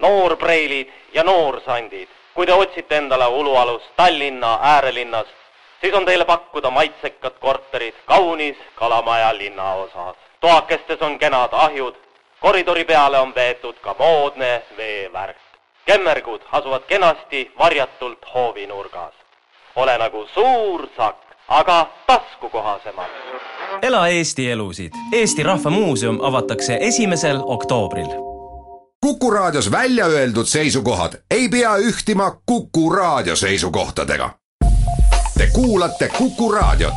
noorpreilid ja noorsandid. kui te otsite endale ulualust Tallinna äärelinnas, siis on teile pakkuda maitsekad korterid kaunis Kalamaja linnaosas. toakestes on kenad ahjud, koridori peale on veetud ka moodne veevärk. kemmergud asuvad kenasti varjatult hoovinurgas. ole nagu suur sakk, aga taskukohasemalt. ela Eesti elusid. Eesti Rahva Muuseum avatakse esimesel oktoobril Kuku Raadios välja öeldud seisukohad ei pea ühtima Kuku Raadio seisukohtadega. Te kuulate Kuku Raadiot.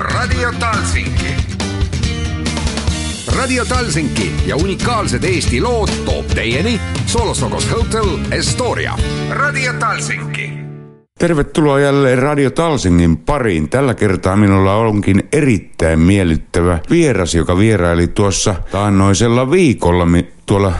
Radio Talsinki. Radio Talsinki ja unikaalsed Eesti lood toob teieni Solosokos Hotel Estoria. Radio Talsinki Tervetuloa jälleen Radio Talsingin pariin. Tällä kertaa minulla onkin erittäin miellyttävä vieras, joka vieraili tuossa taannoisella viikolla tuolla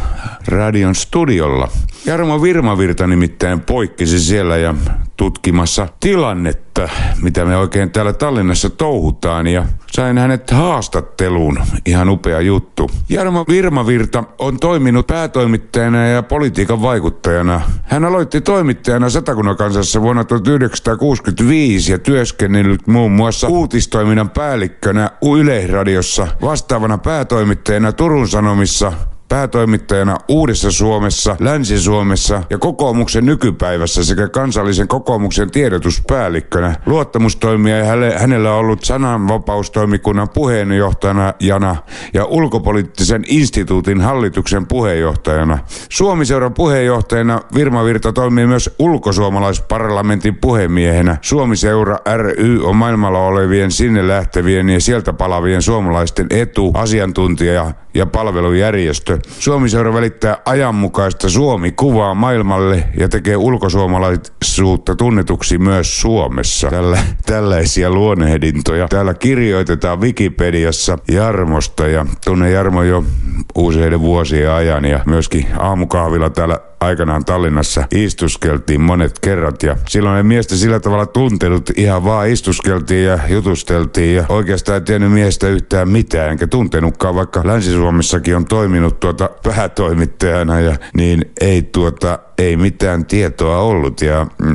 radion studiolla. Jarmo Virmavirta nimittäin poikkesi siellä ja tutkimassa tilannetta, mitä me oikein täällä Tallinnassa touhutaan ja sain hänet haastatteluun. Ihan upea juttu. Jarmo Virmavirta on toiminut päätoimittajana ja politiikan vaikuttajana. Hän aloitti toimittajana Satakunnan kansassa vuonna 1965 ja työskennellyt muun muassa uutistoiminnan päällikkönä Yleisradiossa, vastaavana päätoimittajana Turun Sanomissa, päätoimittajana Uudessa Suomessa, Länsi-Suomessa ja kokoomuksen nykypäivässä sekä kansallisen kokoomuksen tiedotuspäällikkönä. Luottamustoimija ja hänellä on ollut sananvapaustoimikunnan puheenjohtajana Jana ja ulkopoliittisen instituutin hallituksen puheenjohtajana. Suomiseuran puheenjohtajana Virma Virta toimii myös ulkosuomalaisparlamentin puhemiehenä. Suomiseura ry on maailmalla olevien sinne lähtevien ja sieltä palavien suomalaisten etu, asiantuntija ja palvelujärjestö. Suomi-seura välittää ajanmukaista Suomi-kuvaa maailmalle ja tekee ulkosuomalaisuutta tunnetuksi myös Suomessa. Tällä, tällaisia luonnehdintoja. Täällä kirjoitetaan Wikipediassa Jarmosta ja tunne Jarmo jo useiden vuosien ajan ja myöskin aamukahvilla täällä aikanaan Tallinnassa istuskeltiin monet kerrat ja silloin ei miestä sillä tavalla tuntenut, ihan vaan istuskeltiin ja jutusteltiin ja oikeastaan ei tiennyt miestä yhtään mitään, enkä tuntenutkaan, vaikka Länsi-Suomessakin on toiminut tuota päätoimittajana ja niin ei tuota ei mitään tietoa ollut. Ja mm,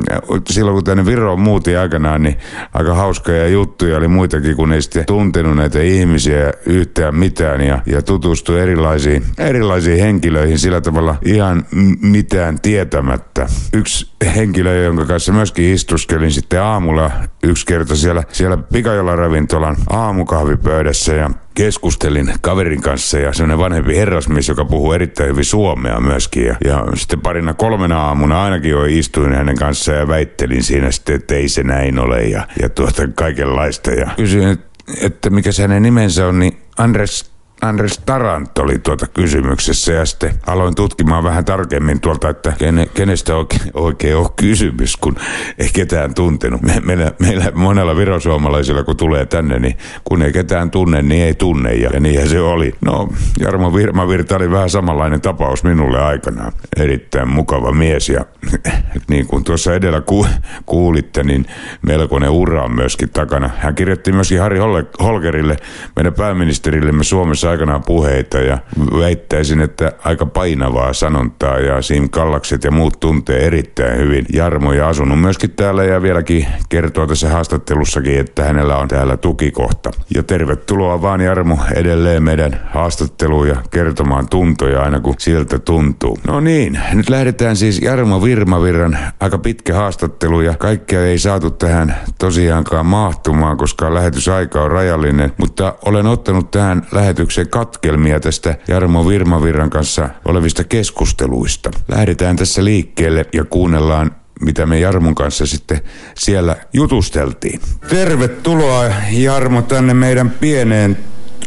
silloin kun tänne Viroon muutin aikanaan, niin aika hauskoja juttuja oli muitakin, kun ei sitten tuntenut näitä ihmisiä yhtään mitään ja, ja tutustui erilaisiin, erilaisiin henkilöihin sillä tavalla ihan mitään tietämättä. Yksi henkilö, jonka kanssa myöskin istuskelin sitten aamulla yksi kerta siellä, siellä Pikajola ravintolan aamukahvipöydässä ja keskustelin kaverin kanssa ja semmoinen vanhempi herrasmies, joka puhuu erittäin hyvin suomea myöskin. Ja, ja sitten parina kolmena aamuna ainakin jo istuin hänen kanssaan ja väittelin siinä sitten, että ei se näin ole ja, ja tuota kaikenlaista. Ja kysyin, että, että mikä se hänen nimensä on, niin Andres Andres Tarant oli tuota kysymyksessä ja sitten aloin tutkimaan vähän tarkemmin tuolta, että kene, kenestä oikein, oikein on kysymys, kun ei ketään tuntenut. Me, meillä, meillä monella virosuomalaisilla, kun tulee tänne, niin kun ei ketään tunne, niin ei tunne ja, ja niinhän se oli. No, Jarmo Virta oli vähän samanlainen tapaus minulle aikanaan. Erittäin mukava mies ja niin kuin tuossa edellä ku, kuulitte, niin melkoinen ura on myöskin takana. Hän kirjoitti myöskin Harri Holgerille, meidän pääministerillemme Suomessa aikanaan puheita ja väittäisin, että aika painavaa sanontaa ja Sim Kallakset ja muut tuntee erittäin hyvin Jarmo ja asunut myöskin täällä ja vieläkin kertoo tässä haastattelussakin, että hänellä on täällä tukikohta. Ja tervetuloa vaan Jarmo edelleen meidän haastatteluun ja kertomaan tuntoja aina kun siltä tuntuu. No niin, nyt lähdetään siis Jarmo Virmavirran aika pitkä haastattelu ja kaikkea ei saatu tähän tosiaankaan mahtumaan, koska lähetysaika on rajallinen, mutta olen ottanut tähän lähetykseen se katkelmia tästä Jarmo Virmavirran kanssa olevista keskusteluista. Lähdetään tässä liikkeelle ja kuunnellaan mitä me Jarmon kanssa sitten siellä jutusteltiin. Tervetuloa Jarmo tänne meidän pieneen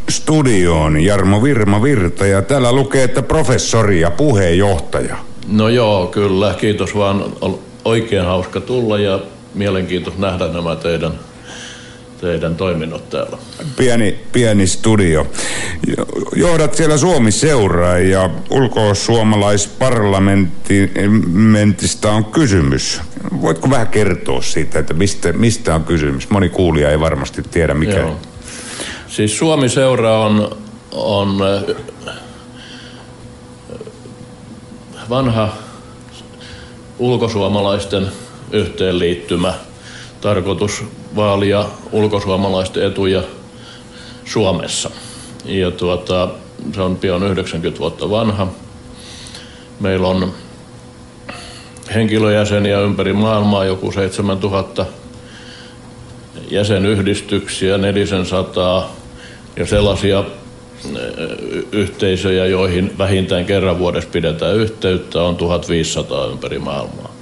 studioon. Jarmo Virma Virta ja täällä lukee, että professori ja puheenjohtaja. No joo, kyllä. Kiitos vaan. On oikein hauska tulla ja mielenkiintoista nähdä nämä teidän teidän toiminnot täällä. Pieni, pieni studio. Johdat siellä Suomi-seuraa ja ulkosuomalaisparlamentista on kysymys. Voitko vähän kertoa siitä, että mistä, mistä on kysymys? Moni kuulija ei varmasti tiedä mikä. Joo. Siis Suomi-seura on, on vanha ulkosuomalaisten yhteenliittymä. Tarkoitus vaalia ulkosuomalaisten etuja Suomessa. Ja tuota, se on pian 90 vuotta vanha. Meillä on henkilöjäseniä ympäri maailmaa joku 7000 jäsenyhdistyksiä, 400 ja sellaisia yhteisöjä, joihin vähintään kerran vuodessa pidetään yhteyttä, on 1500 ympäri maailmaa.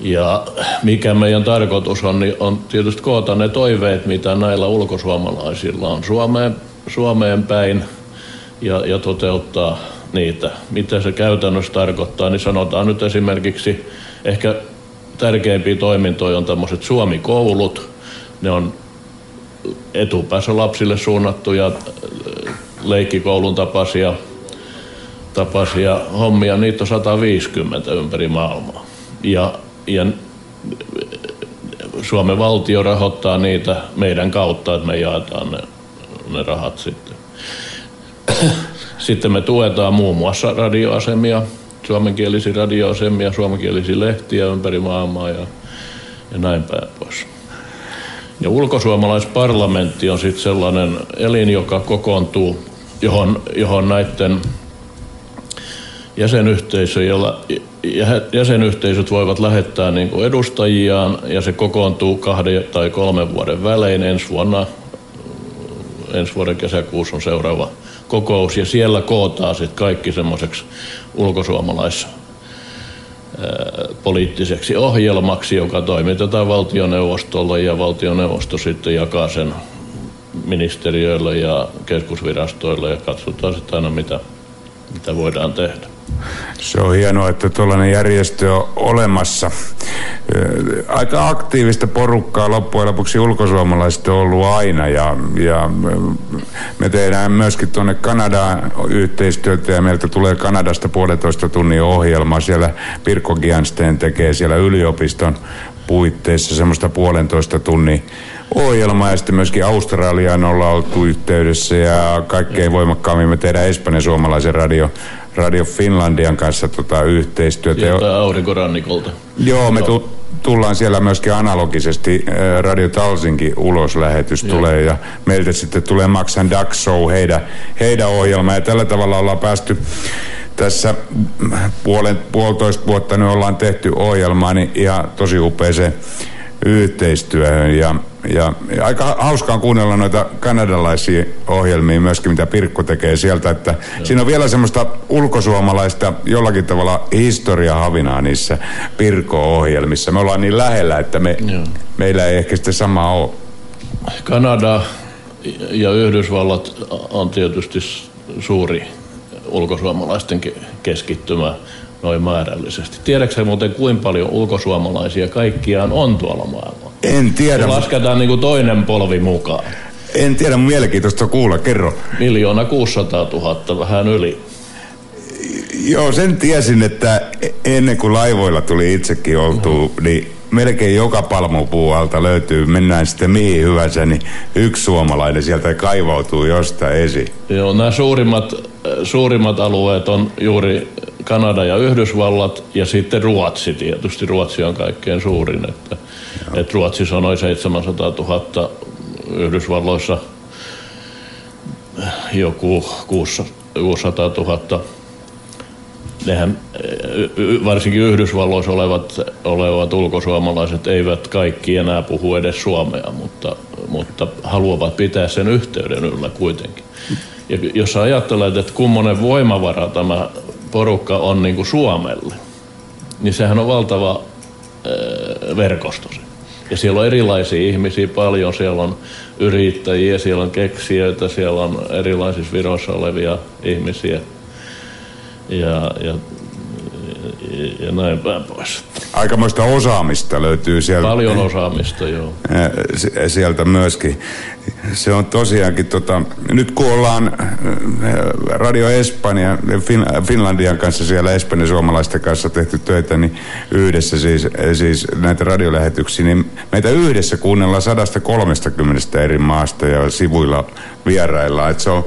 Ja mikä meidän tarkoitus on, niin on tietysti koota ne toiveet, mitä näillä ulkosuomalaisilla on Suomeen, Suomeen päin ja, ja toteuttaa niitä. Mitä se käytännössä tarkoittaa, niin sanotaan nyt esimerkiksi ehkä tärkeimpiä toimintoja on tämmöiset Suomi-koulut. Ne on etupäässä lapsille suunnattuja leikkikoulun tapaisia, tapaisia hommia. Niitä on 150 ympäri maailmaa. Ja, ja Suomen valtio rahoittaa niitä meidän kautta, että me jaetaan ne, ne rahat sitten. Sitten me tuetaan muun muassa radioasemia, suomenkielisiä radioasemia, suomenkielisiä lehtiä ympäri maailmaa ja, ja näin päin pois. Ja ulkosuomalaisparlamentti on sitten sellainen elin, joka kokoontuu, johon, johon näiden jäsenyhteisöjä, jäsenyhteisöt voivat lähettää niin kuin edustajiaan ja se kokoontuu kahden tai kolmen vuoden välein. Ensi vuonna, ensi vuoden kesäkuussa on seuraava kokous ja siellä kootaan sitten kaikki semmoiseksi ulkosuomalais poliittiseksi ohjelmaksi, joka toimitetaan valtioneuvostolle ja valtioneuvosto sitten jakaa sen ministeriöille ja keskusvirastoille ja katsotaan sitten aina mitä, mitä voidaan tehdä. Se on hienoa, että tuollainen järjestö on olemassa. Aika aktiivista porukkaa loppujen lopuksi ulkosuomalaiset on ollut aina ja, ja me tehdään myöskin tuonne Kanadaan yhteistyötä ja meiltä tulee Kanadasta puolitoista tunnin ohjelma. Siellä Pirkko Giansten tekee siellä yliopiston puitteissa semmoista puolentoista tunnin ohjelmaa ja sitten myöskin Australiaan ollaan oltu yhteydessä ja kaikkein voimakkaammin me tehdään Espanjan suomalaisen radio Radio Finlandian kanssa tota, yhteistyötä. Sieltä aurinkorannikolta. Joo, me tu- tullaan siellä myöskin analogisesti äh, Radio Talsinkin uloslähetys Joo. tulee ja meiltä sitten tulee Max and Duck Show, heidän, heidän ohjelma ja tällä tavalla ollaan päästy tässä puolen, puolitoista vuotta nyt ollaan tehty ohjelmaa niin ihan tosi upeeseen yhteistyöhön ja, ja, ja aika hauskaa kuunnella noita kanadalaisia ohjelmia myöskin, mitä Pirkko tekee sieltä, että Joo. siinä on vielä semmoista ulkosuomalaista jollakin tavalla historiahavinaa niissä Pirkko-ohjelmissa. Me ollaan niin lähellä, että me, meillä ei ehkä sitten sama ole. Kanada ja Yhdysvallat on tietysti suuri ulkosuomalaisten keskittymä noin määrällisesti. Tiedätkö muuten kuinka paljon ulkosuomalaisia kaikkiaan on tuolla maailmalla? En tiedä. Se lasketaan niin kuin toinen polvi mukaan. En tiedä, mielenkiintoista kuulla, kerro. Miljoona 600 000, vähän yli. Joo, sen tiesin, että ennen kuin laivoilla tuli itsekin oltu, mm-hmm. niin melkein joka palmupuualta löytyy, mennään sitten mihin hyvänsä, niin yksi suomalainen sieltä kaivautuu jostain esiin. Joo, nämä suurimmat, suurimmat alueet on juuri Kanada ja Yhdysvallat ja sitten Ruotsi tietysti. Ruotsi on kaikkein suurin. Että, että Ruotsissa on noin 700 000, Yhdysvalloissa joku 600 000. Nehän, varsinkin Yhdysvalloissa olevat, olevat ulkosuomalaiset eivät kaikki enää puhu edes suomea, mutta, mutta haluavat pitää sen yhteyden yllä kuitenkin. Ja jos ajattelet, että kummonen voimavara tämä porukka on niin kuin Suomelle, niin sehän on valtava verkosto. Ja siellä on erilaisia ihmisiä paljon, siellä on yrittäjiä, siellä on keksijöitä, siellä on erilaisissa viroissa olevia ihmisiä. Ja, ja, ja näin päin pois. Aikamoista osaamista löytyy sieltä. Paljon osaamista, joo. Sieltä myöskin. Se on tosiaankin, tota, nyt kun ollaan Radio Espanja, fin, Finlandian kanssa siellä Espanjan suomalaisten kanssa tehty töitä, niin yhdessä siis, siis näitä radiolähetyksiä, niin meitä yhdessä kuunnellaan 130 eri maasta ja sivuilla vierailla. Et se on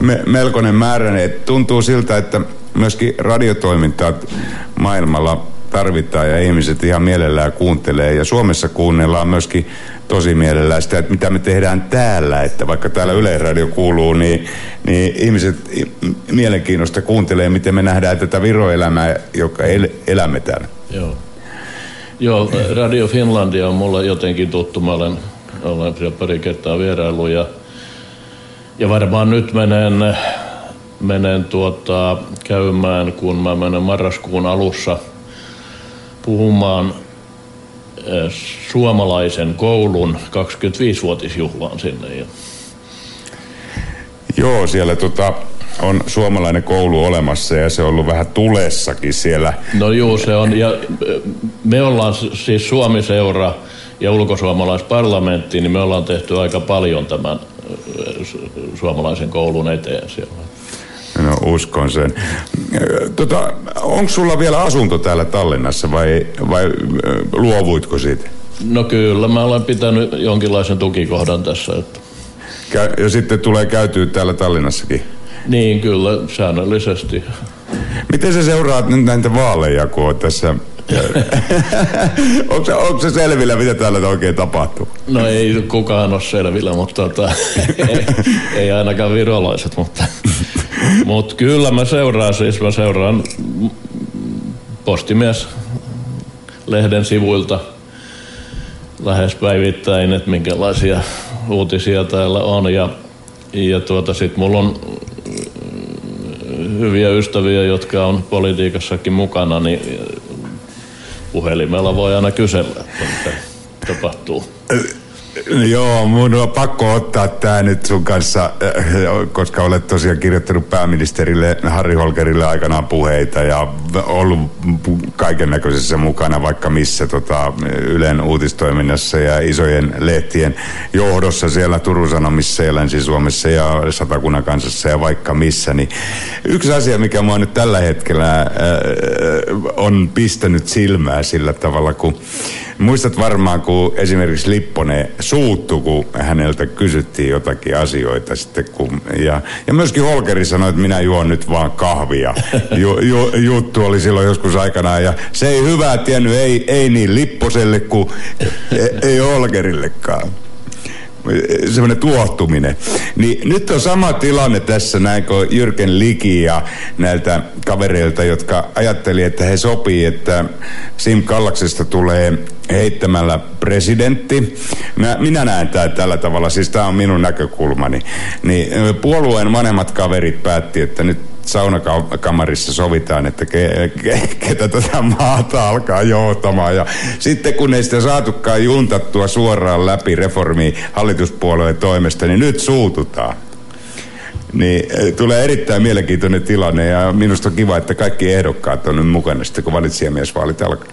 me, melkoinen määrä. Et tuntuu siltä, että myöskin radiotoimintaa maailmalla tarvitaan ja ihmiset ihan mielellään kuuntelee. Ja Suomessa kuunnellaan myöskin tosi mielellään sitä, että mitä me tehdään täällä. Että vaikka täällä Yleisradio kuuluu, niin, niin ihmiset mielenkiinnosta kuuntelee, miten me nähdään tätä viroelämää, joka el, elämme täällä. Joo. Joo, Radio Finlandia on mulle jotenkin tuttu. Mä olen, olen pari kertaa vierailu ja, ja varmaan nyt menen menen tuota, käymään, kun mä menen marraskuun alussa puhumaan eh, suomalaisen koulun 25-vuotisjuhlaan sinne. Joo, siellä tota, on suomalainen koulu olemassa ja se on ollut vähän tulessakin siellä. No joo, se on. Ja eh, me ollaan siis Suomi-seura ja ulkosuomalaisparlamentti, niin me ollaan tehty aika paljon tämän eh, suomalaisen koulun eteen siellä. Uskon sen. Tota, onko sulla vielä asunto täällä Tallinnassa vai, vai luovuitko siitä? No kyllä, mä olen pitänyt jonkinlaisen tukikohdan tässä. Että. Ja sitten tulee käytyä täällä Tallinnassakin? Niin, kyllä, säännöllisesti. Miten sä seuraat nyt näitä vaaleja, kun on tässä onko, se, onko se selvillä, mitä täällä oikein tapahtuu? No ei kukaan ole selvillä, mutta tota, ei, ei ainakaan virolaiset, mutta, mutta kyllä mä seuraan siis, mä seuraan postimies lehden sivuilta lähes päivittäin, että minkälaisia uutisia täällä on ja, ja tuota sit mulla on hyviä ystäviä, jotka on politiikassakin mukana, niin puhelimella voi aina kysellä, että mitä tapahtuu. Joo, mun on pakko ottaa tämä nyt sun kanssa, äh, koska olet tosiaan kirjoittanut pääministerille Harri Holkerille aikanaan puheita ja ollut kaiken näköisessä mukana vaikka missä tota, Ylen uutistoiminnassa ja isojen lehtien johdossa siellä Turun Sanomissa ja Länsi-Suomessa ja Satakunnan kansassa ja vaikka missä. Niin yksi asia, mikä mua nyt tällä hetkellä äh, on pistänyt silmää sillä tavalla, kun Muistat varmaan, kun esimerkiksi Lipponen suuttu, kun häneltä kysyttiin jotakin asioita sitten. Kun, ja, ja myöskin Holkeri sanoi, että minä juon nyt vaan kahvia. Ju, ju, juttu oli silloin joskus aikanaan. Ja se ei hyvää tiennyt, ei, ei niin Lipposelle kuin ei, ei Holkerillekaan semmoinen tuottuminen. Niin nyt on sama tilanne tässä näin kuin Jyrken Liki ja näiltä kavereilta, jotka ajatteli, että he sopii, että Sim Kallaksesta tulee heittämällä presidentti. Mä, minä näen tämä tällä tavalla, siis tämä on minun näkökulmani. Niin puolueen vanhemmat kaverit päätti, että nyt saunakamarissa sovitaan, että ke, ke, ketä tätä maata alkaa johtamaan. Ja sitten kun ei sitä saatukaan juntattua suoraan läpi reformi hallituspuolueen toimesta, niin nyt suututaan. Niin eh, tulee erittäin mielenkiintoinen tilanne ja minusta on kiva, että kaikki ehdokkaat on nyt mukana sitten, kun valitsijamiesvaalit alkaa.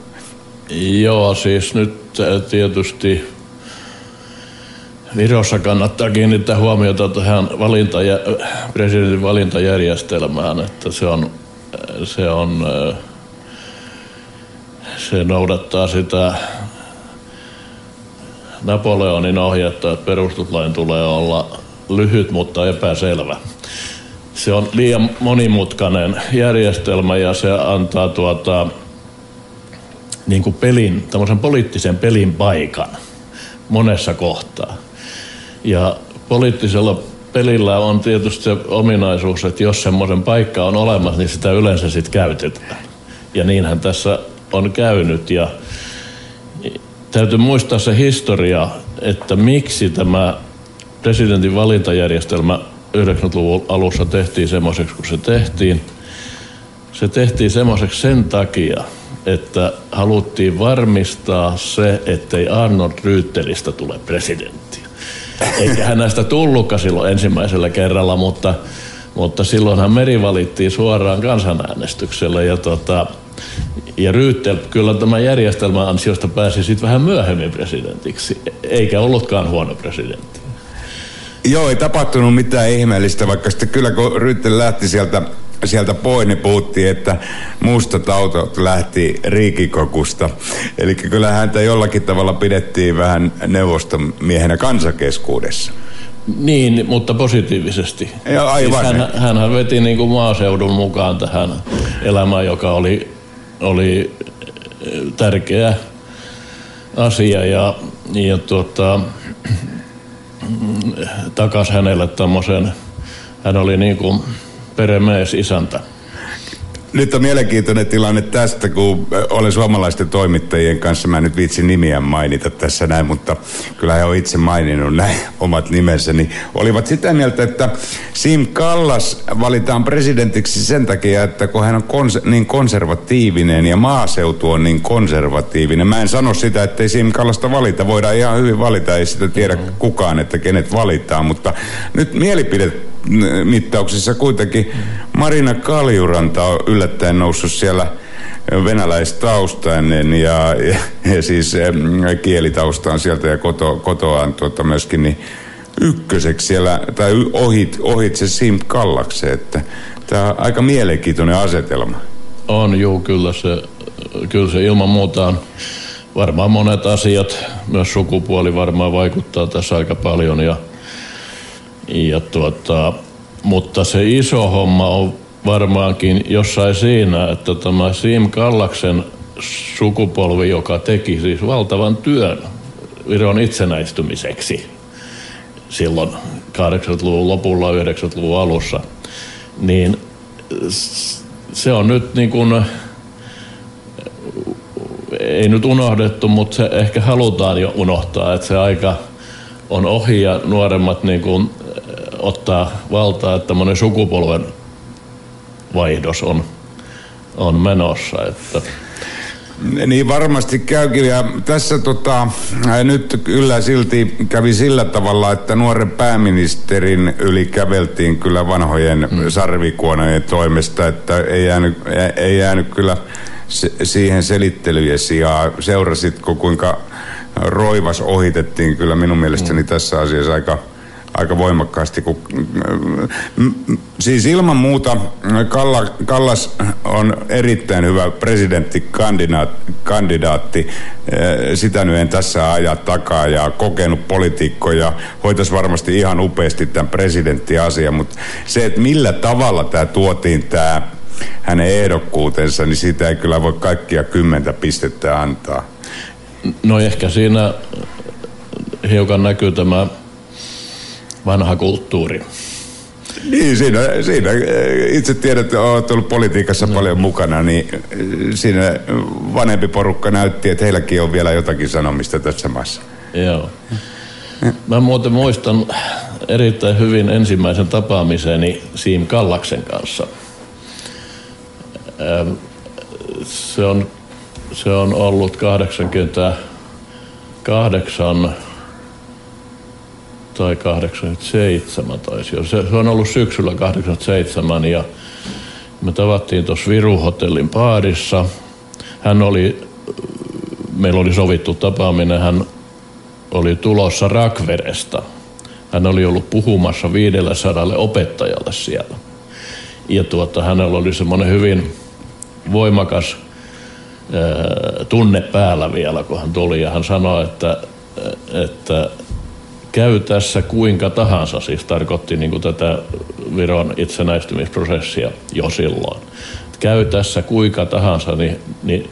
Joo, siis nyt eh, tietysti Virossa kannattaa kiinnittää huomiota tähän valinta, presidentin valintajärjestelmään, että se on, se on se noudattaa sitä Napoleonin ohjetta, että perustuslain tulee olla lyhyt, mutta epäselvä. Se on liian monimutkainen järjestelmä ja se antaa tuota, niin kuin pelin, poliittisen pelin paikan monessa kohtaa. Ja poliittisella pelillä on tietysti se ominaisuus, että jos semmoisen paikka on olemassa, niin sitä yleensä sitten käytetään. Ja niinhän tässä on käynyt. Ja täytyy muistaa se historia, että miksi tämä presidentin valintajärjestelmä 90-luvun alussa tehtiin semmoiseksi kuin se tehtiin. Se tehtiin semmoiseksi sen takia, että haluttiin varmistaa se, ettei Arnold Ryyttelistä tule presidentti. Eikä hän näistä tullutkaan silloin ensimmäisellä kerralla, mutta, mutta silloinhan Meri valittiin suoraan kansanäänestyksellä ja, tota, Ja Ryyttel kyllä tämän järjestelmän ansiosta pääsi sitten vähän myöhemmin presidentiksi, eikä ollutkaan huono presidentti. Joo, ei tapahtunut mitään ihmeellistä, vaikka sitten kyllä kun Ryyttel lähti sieltä sieltä pois, niin puhuttiin, että mustat autot lähti riikikokusta. Eli kyllä häntä jollakin tavalla pidettiin vähän neuvostomiehenä kansakeskuudessa. Niin, mutta positiivisesti. Ja aivan. Siis hän, hän veti niin kuin maaseudun mukaan tähän elämään, joka oli, oli tärkeä asia ja, ja tuota, takas hänelle tämmöisen, hän oli niin kuin peremies isäntä. Nyt on mielenkiintoinen tilanne tästä, kun olen suomalaisten toimittajien kanssa, mä nyt viitsin nimiä mainita tässä näin, mutta kyllä he on itse maininnut näin omat nimensä, niin olivat sitä mieltä, että Sim Kallas valitaan presidentiksi sen takia, että kun hän on kons- niin konservatiivinen ja maaseutu on niin konservatiivinen. Mä en sano sitä, että ei Sim Kallasta valita, voidaan ihan hyvin valita, ei sitä tiedä kukaan, että kenet valitaan, mutta nyt mielipide mittauksissa kuitenkin Marina Kaljuranta on yllättäen noussut siellä venäläistaustainen ja, ja, ja siis kielitaustaan sieltä ja koto, kotoaan tuota myöskin niin ykköseksi siellä, tai ohit, ohitse Sim Kallakse, että tämä on aika mielenkiintoinen asetelma. On, juu, kyllä se, kyllä se ilman muuta on. Varmaan monet asiat, myös sukupuoli varmaan vaikuttaa tässä aika paljon ja ja tuota, mutta se iso homma on varmaankin jossain siinä, että tämä Sim Kallaksen sukupolvi, joka teki siis valtavan työn Viron itsenäistymiseksi silloin 80-luvun lopulla, 90-luvun alussa, niin se on nyt niin kuin, ei nyt unohdettu, mutta se ehkä halutaan jo unohtaa, että se aika on ohi ja nuoremmat niin kuin ottaa valtaa, että tämmöinen sukupolven vaihdos on, on menossa. Että niin varmasti käykin ja tässä tota, nyt kyllä silti kävi sillä tavalla, että nuoren pääministerin yli käveltiin kyllä vanhojen mm. sarvikuonojen toimesta, että ei jäänyt, ei jäänyt kyllä se, siihen selittelyjen sijaan. Seurasitko kuinka roivas ohitettiin kyllä minun mielestäni mm. tässä asiassa aika aika voimakkaasti. Kun, siis ilman muuta Kalla, Kallas on erittäin hyvä presidenttikandidaatti. Sitä nyt en tässä aja takaa ja kokenut poliitikko ja hoitaisi varmasti ihan upeasti tämän presidenttiasian, mutta se, että millä tavalla tämä tuotiin tämä hänen ehdokkuutensa, niin siitä ei kyllä voi kaikkia kymmentä pistettä antaa. No ehkä siinä hiukan näkyy tämä vanha kulttuuri. Niin, siinä, siinä itse tiedät, että olet ollut politiikassa no. paljon mukana, niin siinä vanhempi porukka näytti, että heilläkin on vielä jotakin sanomista tässä maassa. Joo. Mä muuten muistan erittäin hyvin ensimmäisen tapaamiseni Siim Kallaksen kanssa. Se on, se on ollut 88 tai 87 taisi jo. Se, se on ollut syksyllä 87 ja me tavattiin tuossa Viru-hotellin paarissa. Hän oli, meillä oli sovittu tapaaminen, hän oli tulossa Rakveresta. Hän oli ollut puhumassa 500 opettajalle siellä. Ja tuota, hänellä oli semmoinen hyvin voimakas ää, tunne päällä vielä, kun hän tuli. Ja hän sanoi, että, että käy tässä kuinka tahansa, siis tarkoitti niin kuin tätä Viron itsenäistymisprosessia jo silloin. Käy tässä kuinka tahansa, niin, niin,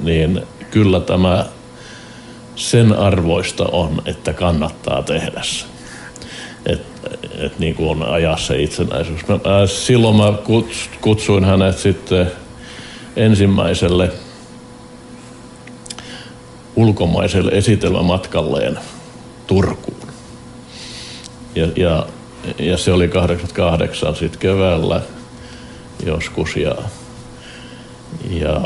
niin kyllä tämä sen arvoista on, että kannattaa tehdä se. Että et niin kuin on ajaa se itsenäisyys. Mä, silloin mä kutsuin hänet sitten ensimmäiselle ulkomaiselle esitelmämatkalleen Turkuun. Ja, ja, ja se oli 88 sitten keväällä joskus ja, ja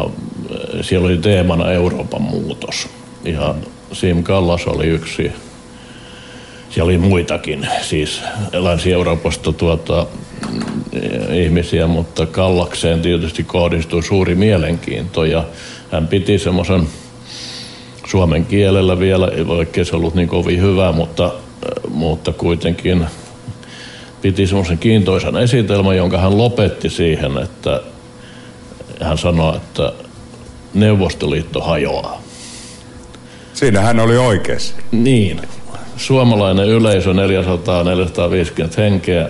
siellä oli teemana Euroopan muutos. Ja Sim Kallas oli yksi, siellä oli muitakin, siis Länsi-Euroopasta tuota, ihmisiä, mutta Kallakseen tietysti kohdistui suuri mielenkiinto ja hän piti semmoisen suomen kielellä vielä, vaikka se ollut niin kovin hyvä, mutta, mutta kuitenkin piti semmoisen kiintoisan esitelmän, jonka hän lopetti siihen, että hän sanoi, että Neuvostoliitto hajoaa. Siinä hän oli oikeassa. Niin. Suomalainen yleisö 400-450 henkeä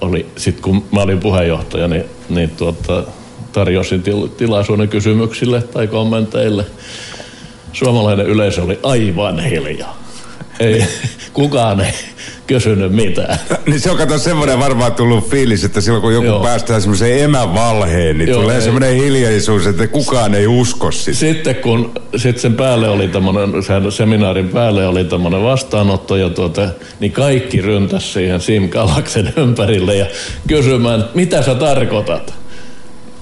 oli, sit kun mä olin puheenjohtaja, niin, niin tuota, tarjosin til, tilaisuuden kysymyksille tai kommenteille. Suomalainen yleisö oli aivan hiljaa. Ei, kukaan ei kysynyt mitään. Niin se on kato semmoinen varmaan tullut fiilis, että silloin kun joku Joo. päästään semmoiseen emävalheen, niin Joo, tulee ei. semmoinen hiljaisuus, että kukaan ei usko sitä. Sitten kun sit sen päälle oli tämmöinen, sen seminaarin päälle oli tämmöinen vastaanotto, ja tuota, niin kaikki ryntäs siihen Sim Galaksen ympärille ja kysymään, mitä sä tarkoitat?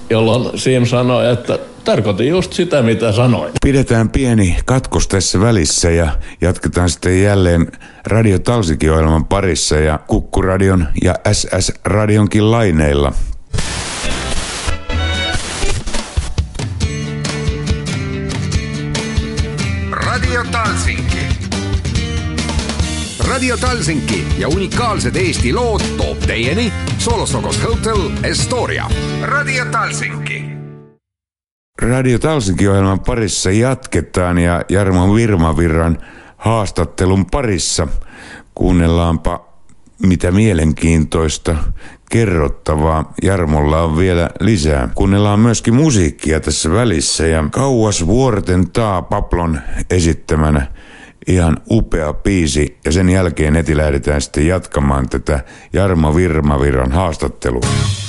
Jolloin Sim sanoi, että tarkoitin just sitä, mitä sanoin. Pidetään pieni katkos tässä välissä ja jatketaan sitten jälleen Radio Talsikin parissa ja Kukkuradion ja SS-radionkin laineilla. Radio Talsinki. Radio Talsinki ja unikaalsed Eesti lood toob teieni Solostokos Hotel Estoria. Radio Talsinki Radio Talsinki-ohjelman parissa jatketaan ja Jarmo Virmavirran haastattelun parissa kuunnellaanpa mitä mielenkiintoista kerrottavaa. Jarmolla on vielä lisää. Kuunnellaan myöskin musiikkia tässä välissä ja kauas vuorten taa Paplon esittämänä ihan upea biisi ja sen jälkeen heti lähdetään sitten jatkamaan tätä Jarmo Virmavirran haastattelua.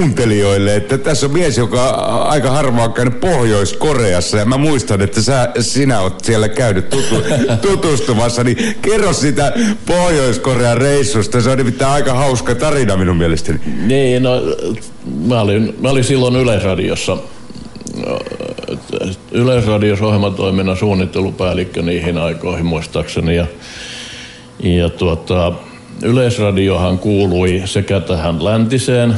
Kuuntelijoille, että tässä on mies, joka on aika harvaa käynyt Pohjois-Koreassa ja mä muistan, että sä, sinä oot siellä käynyt tutu, tutustumassa, niin kerro sitä Pohjois-Korean reissusta. Se on nimittäin aika hauska tarina minun mielestäni. Niin, no mä olin, mä olin silloin Yleisradiossa Yleisradiossa ohjelmatoiminnan suunnittelupäällikkö niihin aikoihin muistaakseni. Ja, ja tuota, Yleisradiohan kuului sekä tähän läntiseen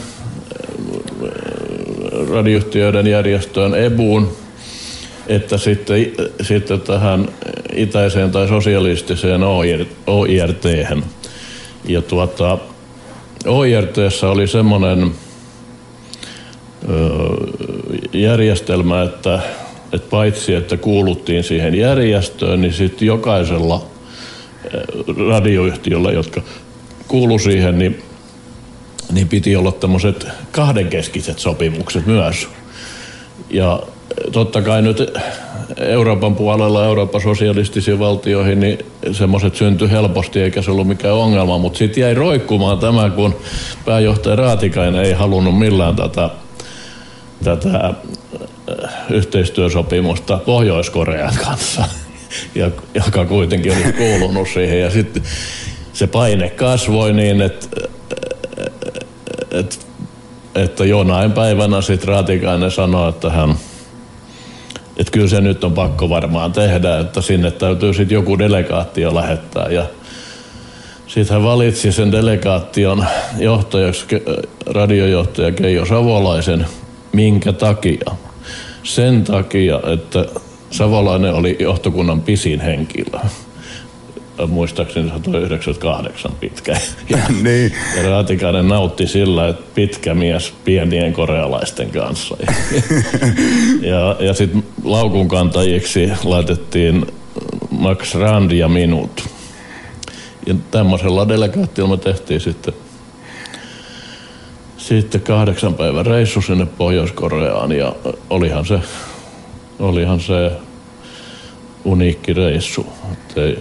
radioyhtiöiden järjestöön EBUun, että sitten, sitten tähän itäiseen tai sosialistiseen OIRT. Ja tuota, OIRTssä oli semmoinen järjestelmä, että, että paitsi että kuuluttiin siihen järjestöön, niin sitten jokaisella radioyhtiöllä, jotka kuulu siihen, niin, niin piti olla tämmöiset kahdenkeskiset sopimukset myös. Ja totta kai nyt Euroopan puolella, Euroopan sosialistisiin valtioihin, niin semmoiset syntyi helposti eikä se ollut mikään ongelma, mutta sitten jäi roikkumaan tämä, kun pääjohtaja Raatikainen ei halunnut millään tätä, tätä äh, yhteistyösopimusta Pohjois-Korean kanssa, joka kuitenkin oli kuulunut siihen. Ja sitten se paine kasvoi niin, että, että, että jonain päivänä sitten Raatikainen sanoi, että hän että kyllä se nyt on pakko varmaan tehdä, että sinne täytyy sitten joku delegaatio lähettää. Ja sitten hän valitsi sen delegaation johtajaksi, radiojohtaja Keijo Savolaisen. Minkä takia? Sen takia, että Savolainen oli johtokunnan pisin henkilö muistaakseni 198 pitkä. Ja, niin. ja Raatikainen nautti sillä, että pitkä mies pienien korealaisten kanssa. ja, ja sitten laukun kantajiksi laitettiin Max Rand ja minut. Ja tämmöisellä delegaatiolla me tehtiin sitten, sitten kahdeksan päivän reissu sinne Pohjois-Koreaan ja olihan se, olihan se uniikki reissu. Että ei,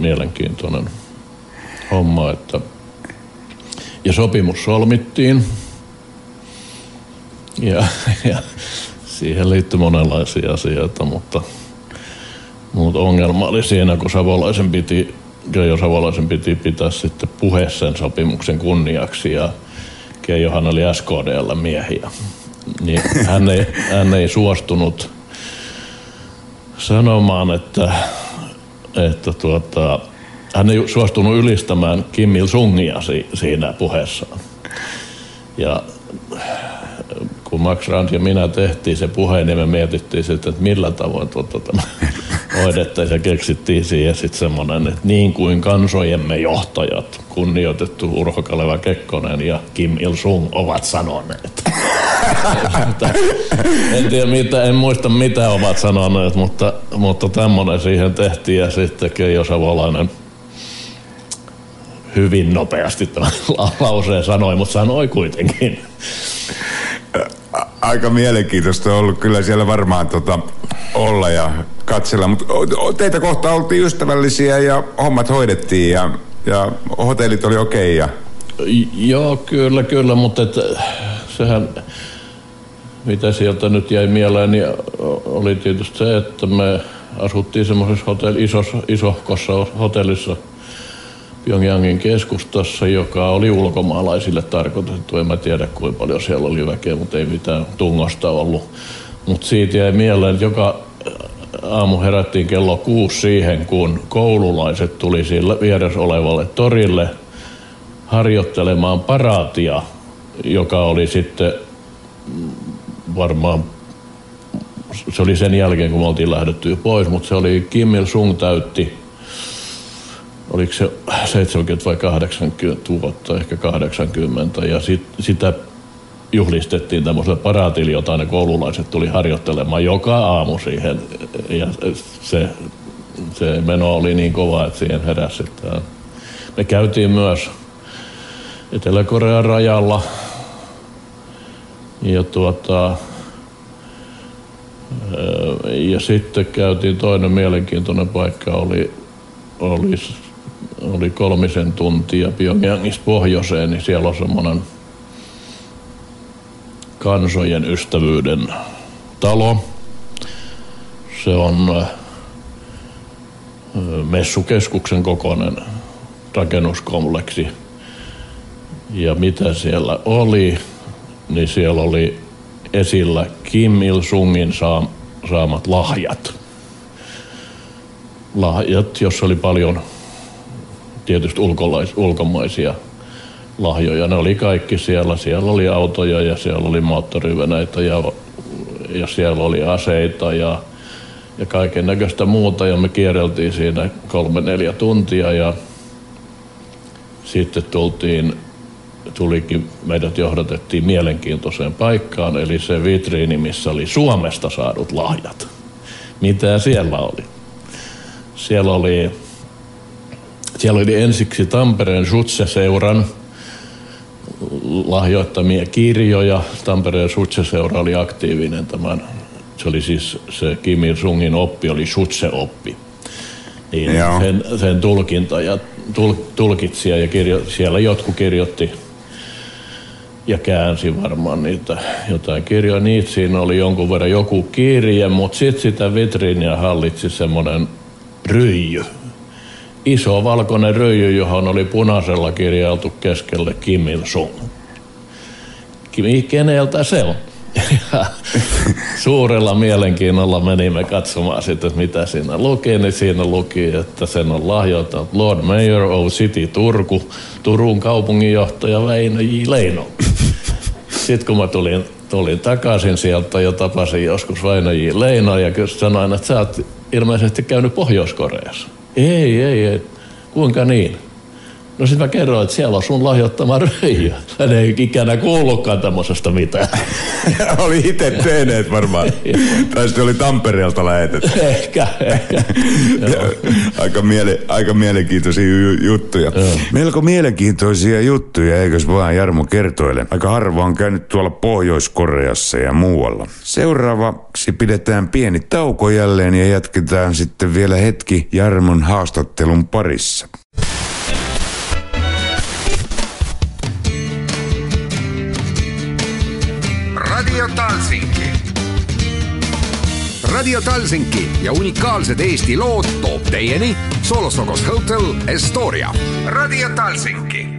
mielenkiintoinen homma. Että ja sopimus solmittiin. Ja, ja siihen liittyi monenlaisia asioita, mutta, mutta ongelma oli siinä, kun Savolaisen piti, Keijo Savolaisen piti pitää sitten puhe sen sopimuksen kunniaksi ja Keijohan oli SKDllä miehiä. Niin hän ei, hän ei suostunut sanomaan, että että tuota, hän ei suostunut ylistämään Kim Il-sungia si- siinä puheessaan. Ja kun Max Rand ja minä tehtiin se puhe, niin me mietittiin sitten, että millä tavoin tuota, tämä hoidettaisiin ja keksittiin siihen sitten semmoinen, että niin kuin kansojemme johtajat, kunnioitettu Urho Kaleva Kekkonen ja Kim Il-sung ovat sanoneet. en tiedä mitä, en muista mitä ovat sanoneet, mutta, mutta tämmöinen siihen tehtiin ja sitten Keijo Savolainen hyvin nopeasti tämän lauseen sanoi, mutta sanoi kuitenkin. Aika mielenkiintoista on ollut kyllä siellä varmaan tota, olla ja katsella, mutta teitä kohta oltiin ystävällisiä ja hommat hoidettiin ja, ja hotellit oli okei. Okay ja... Joo, kyllä, kyllä, mutta et, sehän mitä sieltä nyt jäi mieleen, niin oli tietysti se, että me asuttiin semmoisessa hotelli, isossa, isohkossa hotellissa Pyongyangin keskustassa, joka oli ulkomaalaisille tarkoitettu. En mä tiedä kuinka paljon siellä oli väkeä, mutta ei mitään tungosta ollut. Mutta siitä jäi mieleen, että joka aamu herättiin kello kuusi siihen, kun koululaiset tuli sille vieressä olevalle torille harjoittelemaan paraatia, joka oli sitten varmaan se oli sen jälkeen, kun me oltiin lähdetty pois, mutta se oli Kim Il-sung täytti, oliko se 70 vai 80 vuotta, ehkä 80, ja sit, sitä juhlistettiin tämmöisellä paraatilla, jota ne koululaiset tuli harjoittelemaan joka aamu siihen, ja se, se meno oli niin kova, että siihen heräsi. Me käytiin myös Etelä-Korean rajalla ja tuota, ja sitten käytiin toinen mielenkiintoinen paikka, oli, oli, oli kolmisen tuntia Pyongyangista pohjoiseen, niin siellä on semmoinen kansojen ystävyyden talo. Se on messukeskuksen kokoinen rakennuskompleksi. Ja mitä siellä oli, niin siellä oli esillä Kim Il-sungin saamat lahjat. Lahjat, jossa oli paljon tietysti ulkolais, ulkomaisia lahjoja. Ne oli kaikki siellä. Siellä oli autoja ja siellä oli moottoriveneitä ja, ja siellä oli aseita ja, ja kaiken näköistä muuta. Ja me kierreltiin siinä kolme neljä tuntia ja sitten tultiin, tulikin, meidät johdatettiin mielenkiintoiseen paikkaan, eli se vitriini, missä oli Suomesta saadut lahjat. Mitä siellä oli? Siellä oli, siellä oli ensiksi Tampereen Sutse-seuran lahjoittamia kirjoja. Tampereen Sutse-seura oli aktiivinen tämän, se oli siis se Kim Il-sungin oppi, oli Sutse-oppi. Niin sen, sen tulkinta ja tul, tulkitsija ja kirjo, siellä jotkut kirjoitti ja käänsi varmaan niitä jotain kirjoja. Niitä siinä oli jonkun verran joku kirje, mutta sitten sitä vitriiniä hallitsi semmoinen ryijy. Iso valkoinen ryijy, johon oli punaisella kirjailtu keskelle Kim Il-sung. Keneltä se on? Ja suurella mielenkiinnolla menimme katsomaan että mitä siinä luki, niin siinä luki, että sen on lahjoittanut Lord Mayor of City Turku, Turun kaupunginjohtaja Väinö J. Leino. Sitten kun mä tulin, tulin takaisin sieltä ja tapasin joskus Väinö J. Leino ja sanoin, että sä oot ilmeisesti käynyt Pohjois-Koreassa. Ei, ei, ei. Kuinka niin? No sitten mä kerroin, että siellä on sun lahjoittama röijy. Hän ei ikänä kuullutkaan tämmöisestä mitään. oli itse teeneet varmaan. tai sitten oli Tampereelta lähetetty. ehkä, ehkä. aika, miele, aika mielenkiintoisia juttuja. Joo. Melko mielenkiintoisia juttuja, eikös vaan Jarmo kertoile. Aika harva on käynyt tuolla Pohjois-Koreassa ja muualla. Seuraavaksi pidetään pieni tauko jälleen ja jatketaan sitten vielä hetki Jarmon haastattelun parissa. Radio Talsinki. Radio Talsinki ja unikaalsed Eesti lood toob teieni Solosokos Hotel Estoria. Radio Talsinki.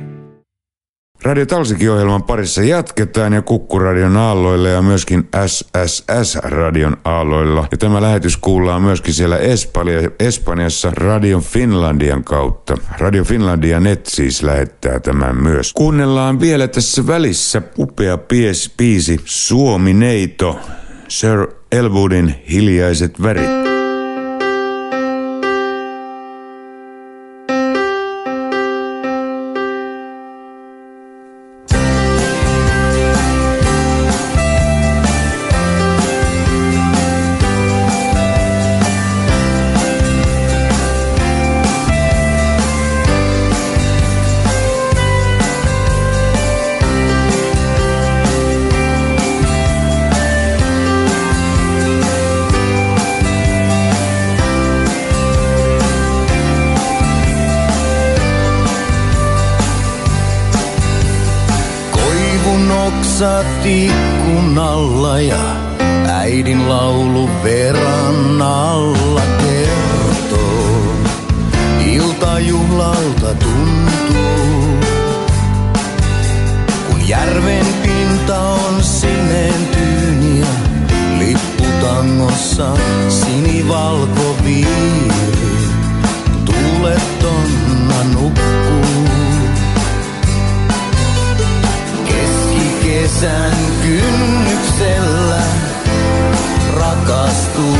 Radio Talsinki-ohjelman parissa jatketaan ja Kukkuradion aalloilla ja myöskin SSS-radion aalloilla. Ja tämä lähetys kuullaan myöskin siellä Espanja, Espanjassa Radio Finlandian kautta. Radio Finlandia Net siis lähettää tämän myös. Kuunnellaan vielä tässä välissä upea pies, biisi Suomi Neito, Sir Elwoodin hiljaiset värit. valkoviiri, tuulet tonna nukkuu. Keskikesän kynnyksellä rakastuu.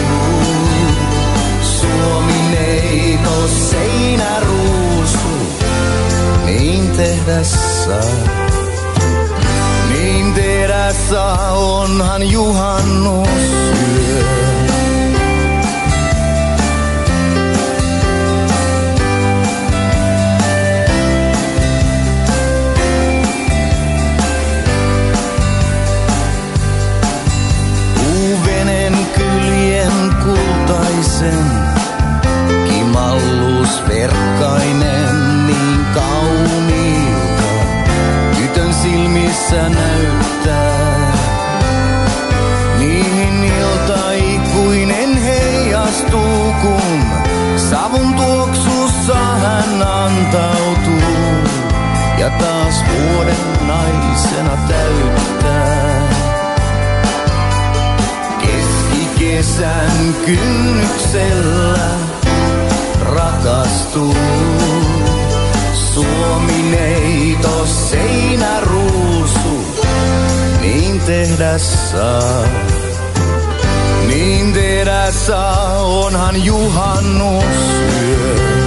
Suomi neito seinäruusu, niin tehdä saa. Niin tehdä saa, onhan juhannus yö. kenen kyljen kultaisen. Kimallus verkkainen niin kauniilta, tytön silmissä näyttää. Niihin ilta ikuinen heijastuu, kun savun tuoksussa hän antautuu. Ja taas vuoden naisena täyttää. Keskikesän kynnyksellä rakastuu. Suomineito seinäruusu, niin tehdä saa. Niin tehdä saa, onhan juhannusyö.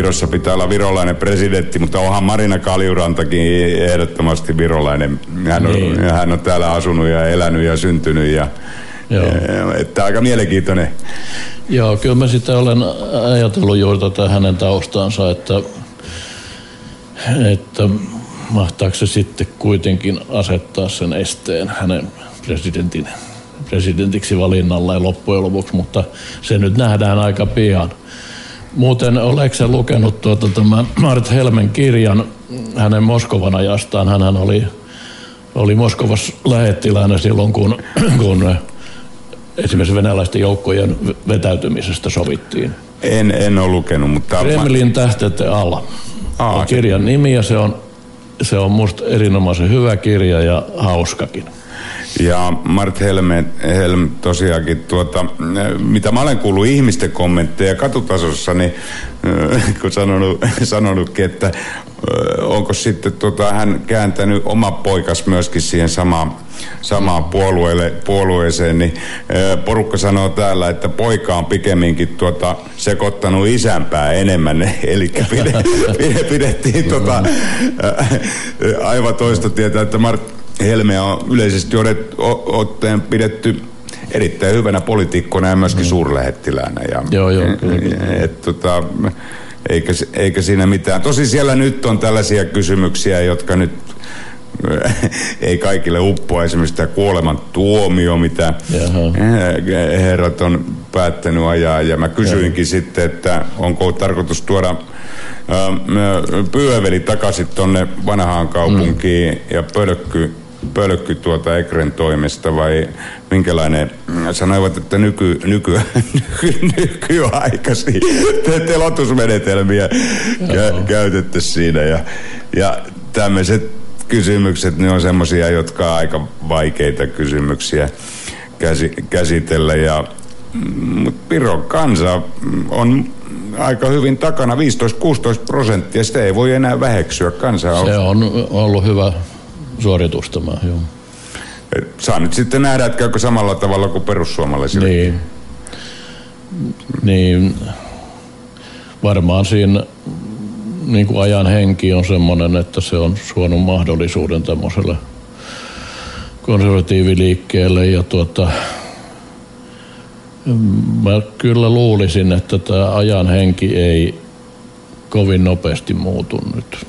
Virossa pitää olla virolainen presidentti, mutta onhan Marina Kaljurantakin ehdottomasti virolainen. Hän on, Niin. hän on täällä asunut ja elänyt ja syntynyt. Ja, Joo. että aika mielenkiintoinen. Joo, kyllä mä sitä olen ajatellut juuri tätä hänen taustansa, että, että mahtaako se sitten kuitenkin asettaa sen esteen hänen presidentin, presidentiksi valinnalle loppujen lopuksi, mutta se nyt nähdään aika pian. Muuten oletko sä lukenut tuota, tämän Mart Helmen kirjan hänen Moskovan ajastaan? Hän oli, oli Moskovassa lähettiläänä silloin, kun, kun esimerkiksi venäläisten joukkojen vetäytymisestä sovittiin. En, en ole lukenut, mutta... Kremlin tähtete alla Aa, kirjan nimi ja se on, se on musta erinomaisen hyvä kirja ja hauskakin. Ja Mart Helme, Helm tosiaankin, tuota, mitä mä olen kuullut ihmisten kommentteja katutasossa, niin äh, kun sanonut, sanonutkin, että äh, onko sitten tota, hän kääntänyt oma poikas myöskin siihen samaan, samaan puolueelle, puolueeseen, niin äh, porukka sanoo täällä, että poika on pikemminkin tuota, sekoittanut isänpää enemmän, eli pidettiin tota, äh, aivan toista tietää, että Mart Helmeä on yleisesti odet- o- otteen pidetty erittäin hyvänä poliitikkona ja myöskin suurlähettiläänä. Ja, Joo, joo, kyllä, kyllä. Et, tota, eikä, eikä siinä mitään. Tosi siellä nyt on tällaisia kysymyksiä, jotka nyt ei kaikille uppoa esimerkiksi tämä kuoleman tuomio, mitä Jaha. herrat on päättänyt ajaa. Ja mä kysyinkin sitten, että onko tarkoitus tuoda pyöveli takaisin tonne vanhaan kaupunkiin mm. ja pölkky, pölkky tuota Ekren toimesta vai minkälainen, sanoivat, että nyky, nyky, nyky, nykyaikaisia te- telotusmenetelmiä kä, käytetty siinä. Ja, ja tämmöiset kysymykset, ne on semmoisia, jotka on aika vaikeita kysymyksiä käsi, käsitellä. Ja mutta Viron kansa on aika hyvin takana, 15-16 prosenttia, sitä ei voi enää väheksyä. Kansa on, Se on ollut hyvä suoritus tämä, joo. saa nyt sitten nähdä, että käykö samalla tavalla kuin perussuomalaisille. Niin, niin varmaan siinä niin kuin ajan henki on semmoinen, että se on suonut mahdollisuuden tämmöiselle konservatiiviliikkeelle ja tuota, Mä kyllä luulisin, että tämä ajan henki ei kovin nopeasti muutu nyt.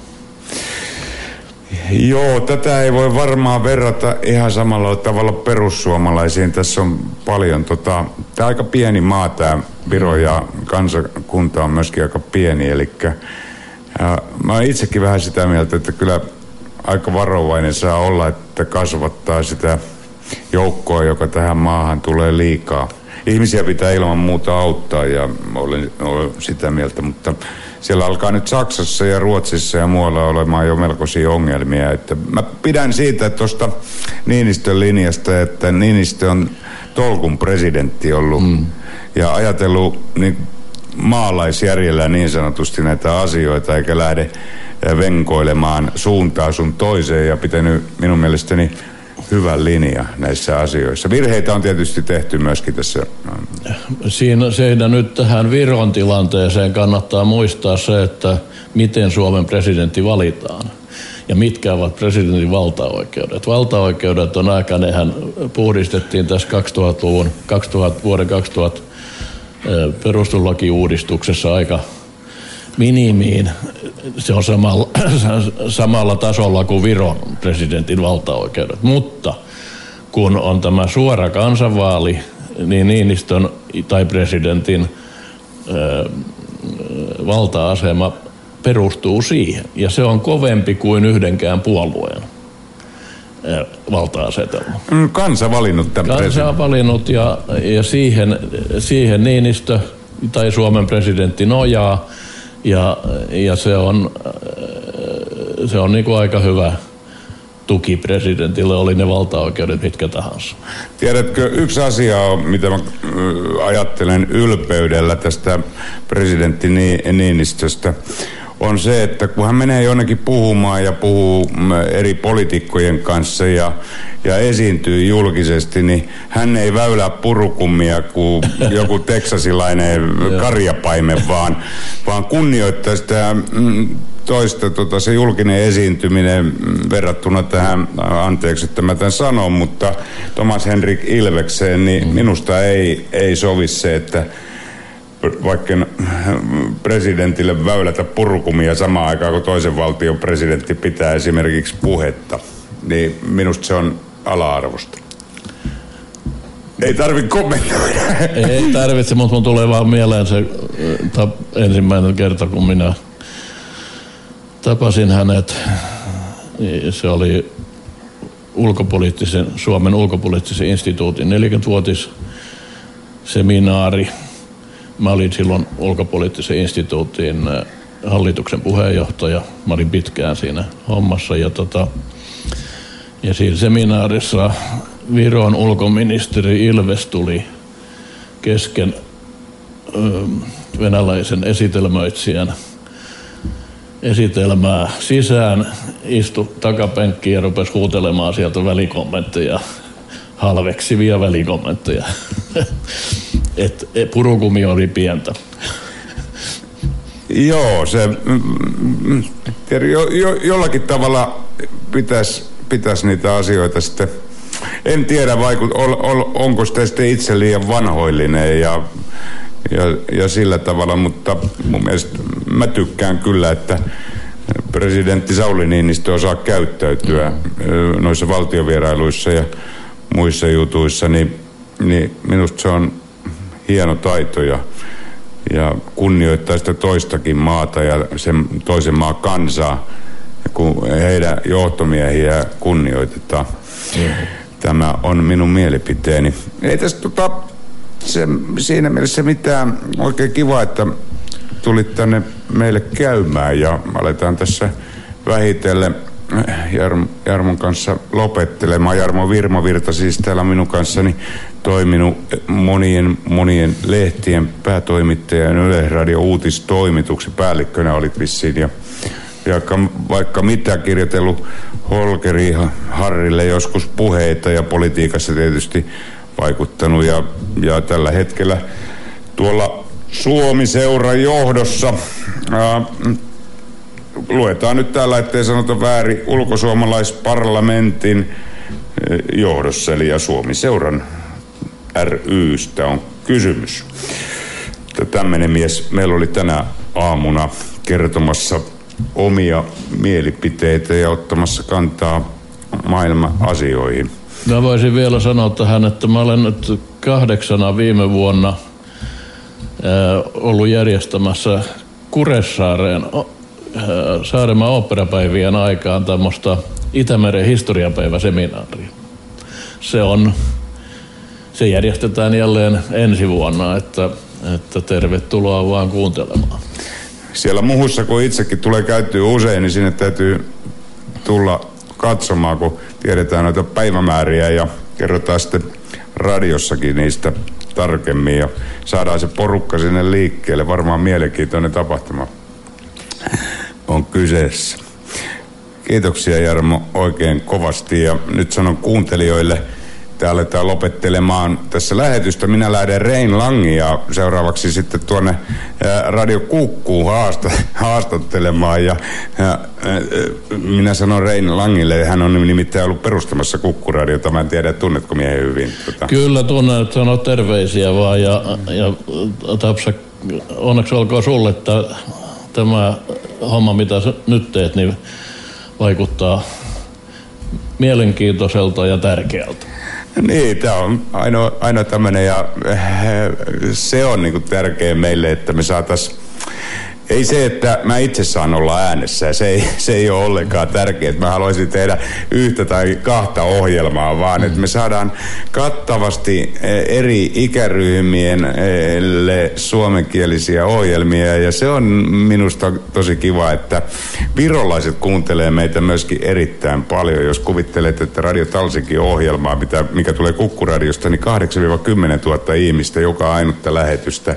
Joo, tätä ei voi varmaan verrata ihan samalla tavalla perussuomalaisiin. Tässä on paljon, tota, tämä aika pieni maa tämä Viro ja kansakunta on myöskin aika pieni. Eli mä oon itsekin vähän sitä mieltä, että kyllä aika varovainen saa olla, että kasvattaa sitä joukkoa, joka tähän maahan tulee liikaa. Ihmisiä pitää ilman muuta auttaa ja olen, olen sitä mieltä, mutta siellä alkaa nyt Saksassa ja Ruotsissa ja muualla olemaan jo melkoisia ongelmia. Että mä pidän siitä tuosta Niinistön linjasta, että Niinistö on tolkun presidentti ollut mm. ja ajatellut niin maalaisjärjellä niin sanotusti näitä asioita eikä lähde venkoilemaan suuntaa sun toiseen ja pitänyt minun mielestäni hyvä linja näissä asioissa. Virheitä on tietysti tehty myöskin tässä. Siinä, siinä nyt tähän Viron tilanteeseen kannattaa muistaa se, että miten Suomen presidentti valitaan ja mitkä ovat presidentin valtaoikeudet. Valtaoikeudet on aika, nehän puhdistettiin tässä 2000-luvun, 2000, vuoden 2000 perustuslakiuudistuksessa aika minimiin. Se on samalla, samalla tasolla kuin Viron presidentin valtaoikeudet. Mutta kun on tämä suora kansanvaali, niin Niinistön tai presidentin ö, valta-asema perustuu siihen. Ja se on kovempi kuin yhdenkään puolueen valta-asetelma. Mm, kansa valinnut tämän Kansa on valinnut ja, ja siihen, siihen Niinistö tai Suomen presidentti nojaa. Ja, ja se on, se on niin kuin aika hyvä tuki presidentille, oli ne valtaoikeudet mitkä tahansa. Tiedätkö, yksi asia on, mitä mä ajattelen ylpeydellä tästä presidentti Niinistöstä, on se, että kun hän menee jonnekin puhumaan ja puhuu mm, eri poliitikkojen kanssa ja, ja esiintyy julkisesti, niin hän ei väylää purukummia kuin joku teksasilainen karjapaimen, vaan, vaan kunnioittaa sitä mm, toista tota, se julkinen esiintyminen mm, verrattuna tähän, anteeksi, että mä tämän sanon, mutta Thomas Henrik Ilvekseen, niin minusta ei, ei sovi se, että vaikka presidentille väylätä purkumia samaan aikaan, kun toisen valtion presidentti pitää esimerkiksi puhetta, niin minusta se on ala-arvosta. Ei tarvitse kommentoida. Ei tarvitse, mutta mun tulee vaan mieleen se ensimmäinen kerta, kun minä tapasin hänet. Se oli ulkopoliittisen, Suomen ulkopoliittisen instituutin 40-vuotis seminaari – Mä olin silloin ulkopoliittisen instituutin äh, hallituksen puheenjohtaja. Mä olin pitkään siinä hommassa ja, tota, ja siinä seminaarissa Viron ulkoministeri Ilves tuli kesken venäläisen esitelmöitsijän esitelmää sisään, istu takapenkkiin ja rupesi huutelemaan sieltä välikommentteja, halveksivia välikommentteja. että purukumi oli pientä. Joo, se mm, mm, jo, jo, jollakin tavalla pitäisi pitäis niitä asioita sitten, en tiedä vaikut, ol, ol, onko sitä sitten itse liian vanhoillinen ja, ja, ja sillä tavalla, mutta mun mielestä mä tykkään kyllä, että presidentti Sauli Niinistö osaa käyttäytyä mm. noissa valtiovierailuissa ja muissa jutuissa, niin, niin minusta se on hieno taito ja, ja kunnioittaa sitä toistakin maata ja sen toisen maan kansaa, kun heidän johtomiehiä kunnioitetaan. Mm. Tämä on minun mielipiteeni. Ei tässä tota, se, siinä mielessä mitään oikein kiva, että tulit tänne meille käymään ja aletaan tässä vähitellen Jarmo, Jarmon kanssa lopettelemaan. Jarmo Virmavirta siis täällä minun kanssani toiminut monien, monien lehtien päätoimittajan Yleisradio uutistoimituksen päällikkönä olit vissiin ja, ja vaikka mitä kirjoitellut Holkeri Harrille joskus puheita ja politiikassa tietysti vaikuttanut ja, ja tällä hetkellä tuolla Suomi-seuran johdossa ää, luetaan nyt täällä, ettei sanota väärin, ulkosuomalaisparlamentin johdossa, eli ja Suomi-seuran rystä on kysymys. Tämmöinen mies meillä oli tänä aamuna kertomassa omia mielipiteitä ja ottamassa kantaa maailman asioihin. Mä voisin vielä sanoa tähän, että mä olen nyt kahdeksana viime vuonna ää, ollut järjestämässä Kuressaareen ää, Saaremaan oopperapäivien aikaan tämmöistä Itämeren historiapäiväseminaaria. Se on, se järjestetään jälleen ensi vuonna, että, että tervetuloa vaan kuuntelemaan. Siellä muhussa, kun itsekin tulee käyttyä usein, niin sinne täytyy tulla katsomaan, kun tiedetään noita päivämääriä ja kerrotaan sitten radiossakin niistä tarkemmin ja saadaan se porukka sinne liikkeelle. Varmaan mielenkiintoinen tapahtuma on kyseessä. Kiitoksia Jarmo oikein kovasti ja nyt sanon kuuntelijoille – sitten aletaan lopettelemaan tässä lähetystä. Minä lähden Rein Langin ja seuraavaksi sitten tuonne Radio haasta, haastattelemaan. Ja, ja, minä sanon Rein Langille, hän on nimittäin ollut perustamassa Kukkuradiota. Mä en tiedä, tunnetko miehen hyvin. Tota. Kyllä tunnen, että sano terveisiä vaan ja, ja Tapsa, onneksi olkoon sulle, että tämä homma, mitä sä nyt teet, niin vaikuttaa mielenkiintoiselta ja tärkeältä. Niin, tämä on ainoa, ainoa tämmöinen ja eh, se on niinku tärkeä meille, että me saataisiin ei se, että mä itse saan olla äänessä, se ei, se ei ole ollenkaan tärkeää. Mä haluaisin tehdä yhtä tai kahta ohjelmaa, vaan että me saadaan kattavasti eh, eri ikäryhmien suomenkielisiä ohjelmia. Ja se on minusta tosi kiva, että virolaiset kuuntelee meitä myöskin erittäin paljon. Jos kuvittelet, että Radio Talsikin ohjelmaa, mikä tulee Kukkuradiosta, niin 8-10 000 ihmistä joka ainutta lähetystä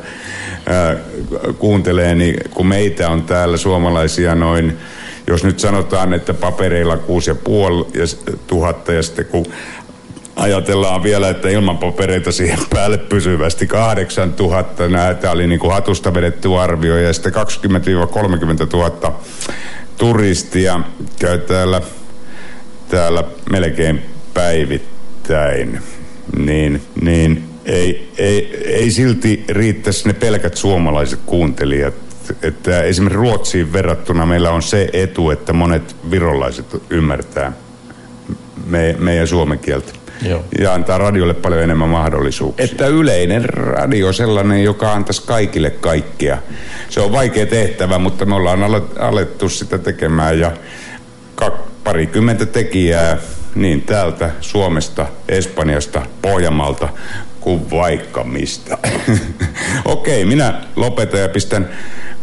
kuuntelee, niin kun meitä on täällä suomalaisia noin, jos nyt sanotaan, että papereilla 6,5 tuhatta ja sitten kun ajatellaan vielä, että ilman papereita siihen päälle pysyvästi 8000. Näitä oli niin kuin hatusta vedetty arvio ja sitten 20-30 000 turistia käy täällä, täällä melkein päivittäin. Niin, niin ei, ei, ei silti riittäisi ne pelkät suomalaiset kuuntelijat. Että esimerkiksi Ruotsiin verrattuna meillä on se etu, että monet virolaiset ymmärtää me, meidän suomen kieltä. Joo. Ja antaa radiolle paljon enemmän mahdollisuuksia. Että yleinen radio sellainen, joka antaisi kaikille kaikkea. Se on vaikea tehtävä, mutta me ollaan alettu sitä tekemään ja parikymmentä tekijää niin täältä Suomesta, Espanjasta, Pohjanmaalta kuin vaikka mistä. Okei, minä lopetan ja pistän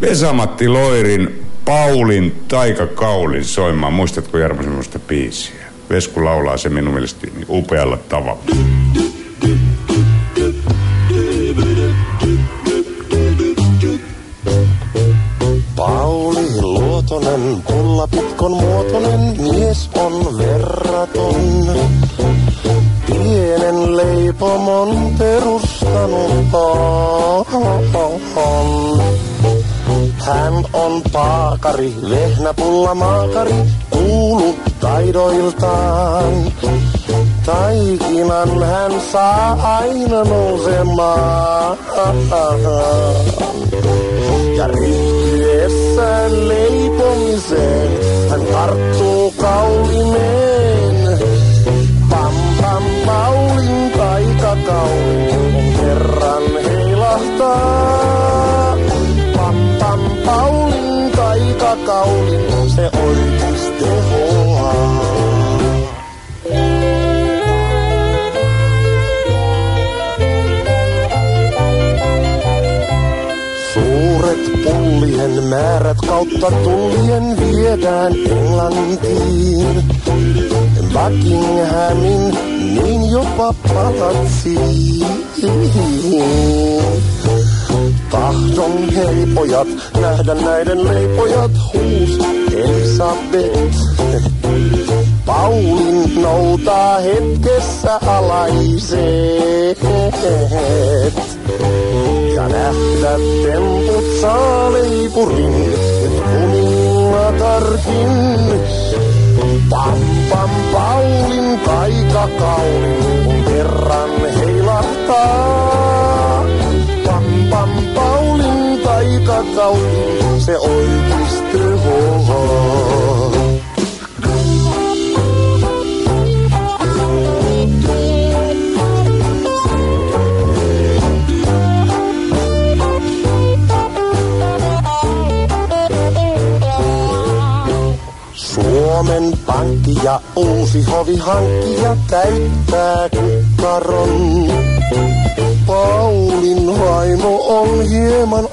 Vesamatti Loirin Paulin taikakaulin soimaan. Muistatko Jarmo semmoista biisiä? Vesku laulaa se minun mielestäni upealla tavalla. Pauli Luotonen, pulla pitkon muotonen, mies on verraton pienen leipomon perustanut on. Hän on paakari, vehnäpulla maakari, kuulu taidoiltaan. Taikinan hän saa aina nousemaan. Ja ryhtyessään leipomiseen hän tarttuu kaulimeen. Määrät kautta tullien viedään Englantiin. Buckinghamin, niin jopa palatsiin. Tahdon hei pojat, nähdä näiden leipojat, huus Elisabeth. Paulin noutaa hetkessä alaiset. Ja nähdä temput saa leipurin, nyt kuningatarkin. Pam pam Paulin taikakaulin, kun kerran heilahtaa. Aikakaudin se oikeistyy Suomen pankki ja uusi hovihankkija täyttää kukkaron. Paulin vaimo on hieman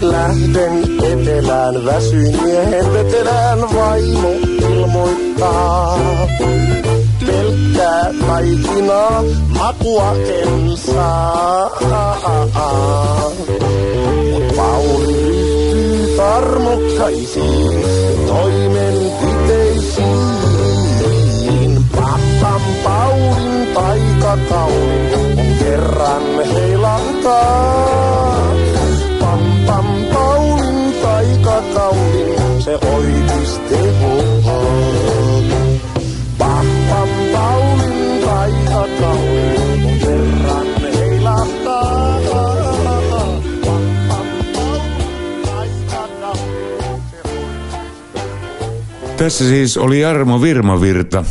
Lähden etelään, väsyin miehen vetelään, vaimo ilmoittaa. Pelkkää taikinaa, makua en saa. Mut Pauli ryhtyy tarmokkaisiin toimenpiteisiin. Pappam Paulin taikakaulin kerran heilahtaa. Pam pam Paulin taikakaulin se taikakaulin on. Pam pam Paulin taikakaulin Tässä siis oli Jarmo Virmavirta.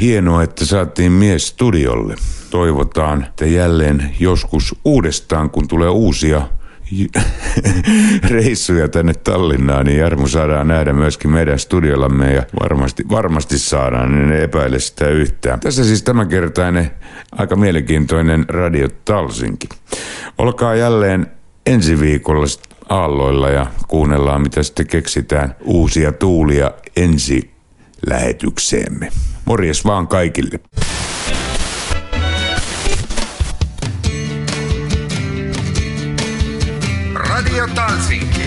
Hienoa, että saatiin mies studiolle. Toivotaan, että jälleen joskus uudestaan, kun tulee uusia reissuja tänne Tallinnaan, niin Jarmo saadaan nähdä myöskin meidän studiollamme ja varmasti, varmasti saadaan, niin en epäile sitä yhtään. Tässä siis tämänkertainen aika mielenkiintoinen Radio Talsinki. Olkaa jälleen ensi viikolla aalloilla ja kuunnellaan, mitä sitten keksitään uusia tuulia ensi lähetykseemme. Morjes vaan kaikille. Radio Talsinki.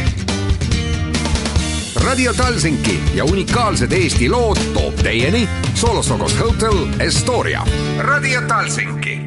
Radio Talsinki ja unikaalsed Eesti lood toob teieni Solostokos Hotel Estoria. Radio Talsinki